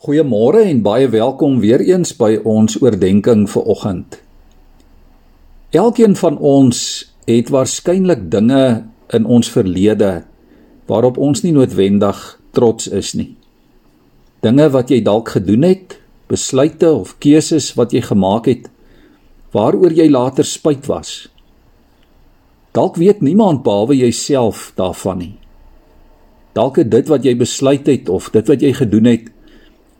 Goeiemôre en baie welkom weer eens by ons oordeenking vir oggend. Elkeen van ons het waarskynlik dinge in ons verlede waarop ons nie noodwendig trots is nie. Dinge wat jy dalk gedoen het, besluite of keuses wat jy gemaak het waaroor jy later spyt was. Dalk weet niemand behalwe jouself daarvan nie. Dalk het dit wat jy besluit het of dit wat jy gedoen het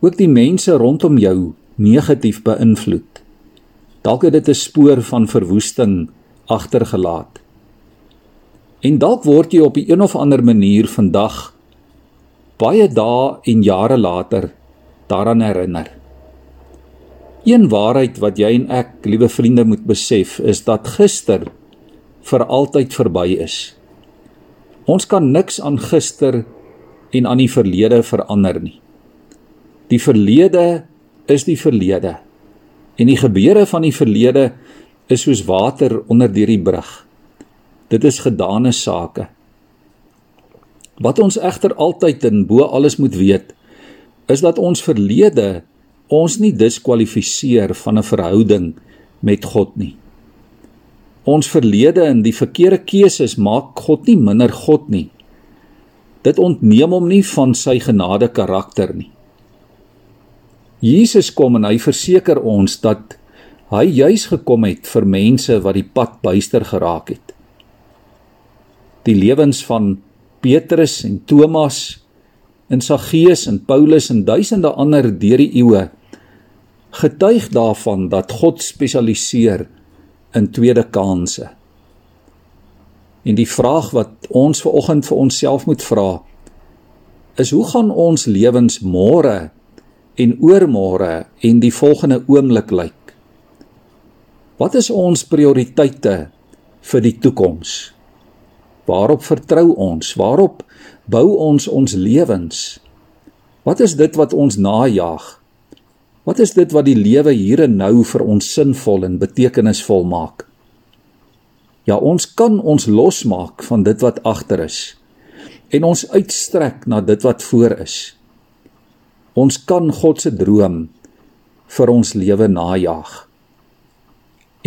ook die mense rondom jou negatief beïnvloed. Dalk het dit 'n spoor van verwoesting agtergelaat. En dalk word jy op 'n een of ander manier vandag baie dae en jare later daaraan herinner. Een waarheid wat jy en ek, liewe vriende, moet besef is dat gister vir altyd verby is. Ons kan niks aan gister en aan die verlede verander nie. Die verlede is die verlede. En die gebeure van die verlede is soos water onder deur die brug. Dit is gedane sake. Wat ons egter altyd en bo alles moet weet, is dat ons verlede ons nie diskwalifiseer van 'n verhouding met God nie. Ons verlede en die verkeerde keuses maak God nie minder God nie. Dit ontneem hom nie van sy genade karakter nie. Jesus kom en hy verseker ons dat hy juis gekom het vir mense wat die pad buister geraak het. Die lewens van Petrus en Thomas en Saggeus en Paulus en duisende ander deur die eeue getuig daarvan dat God spesialiseer in tweede kansse. En die vraag wat ons ver oggend vir onsself moet vra is hoe gaan ons lewens môre en oormôre en die volgende oomblik lyk. Wat is ons prioriteite vir die toekoms? Waarop vertrou ons? Waarop bou ons ons lewens? Wat is dit wat ons najag? Wat is dit wat die lewe hier en nou vir ons sinvol en betekenisvol maak? Ja, ons kan ons losmaak van dit wat agter is en ons uitstrek na dit wat voor is. Ons kan God se droom vir ons lewe najag.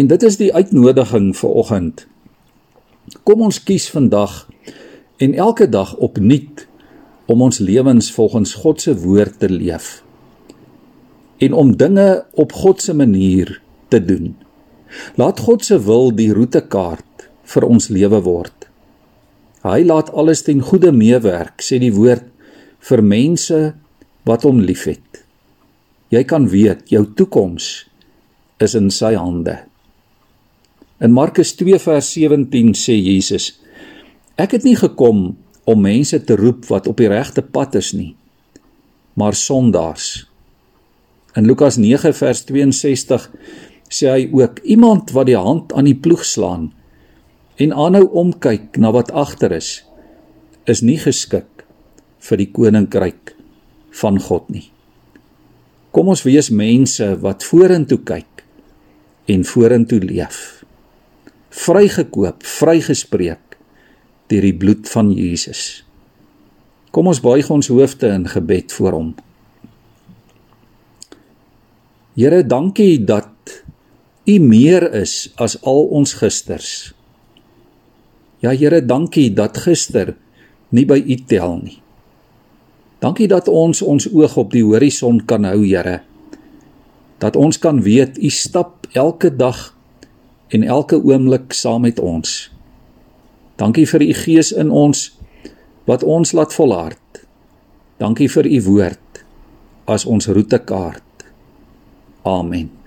En dit is die uitnodiging vir oggend. Kom ons kies vandag en elke dag opnuut om ons lewens volgens God se woord te leef en om dinge op God se manier te doen. Laat God se wil die roetekaart vir ons lewe word. Hy laat alles ten goeie meewerk, sê die woord vir mense wat hom liefhet. Jy kan weet jou toekoms is in sy hande. In Markus 2 vers 17 sê Jesus: Ek het nie gekom om mense te roep wat op die regte pad is nie, maar sondaars. In Lukas 9 vers 62 sê hy ook: Iemand wat die hand aan die ploeg slaan en aanhou omkyk na wat agter is, is nie geskik vir die koninkryk van God nie. Kom ons wees mense wat vorentoe kyk en vorentoe leef. Vrygekoop, vrygespreek deur die bloed van Jesus. Kom ons buig ons hoofde in gebed voor hom. Here, dankie dat U meer is as al ons gisters. Ja Here, dankie dat gister nie by U tel nie. Dankie dat ons ons oog op die horison kan hou, Here. Dat ons kan weet U stap elke dag en elke oomblik saam met ons. Dankie vir U Gees in ons wat ons laat volhard. Dankie vir U woord as ons roetekaart. Amen.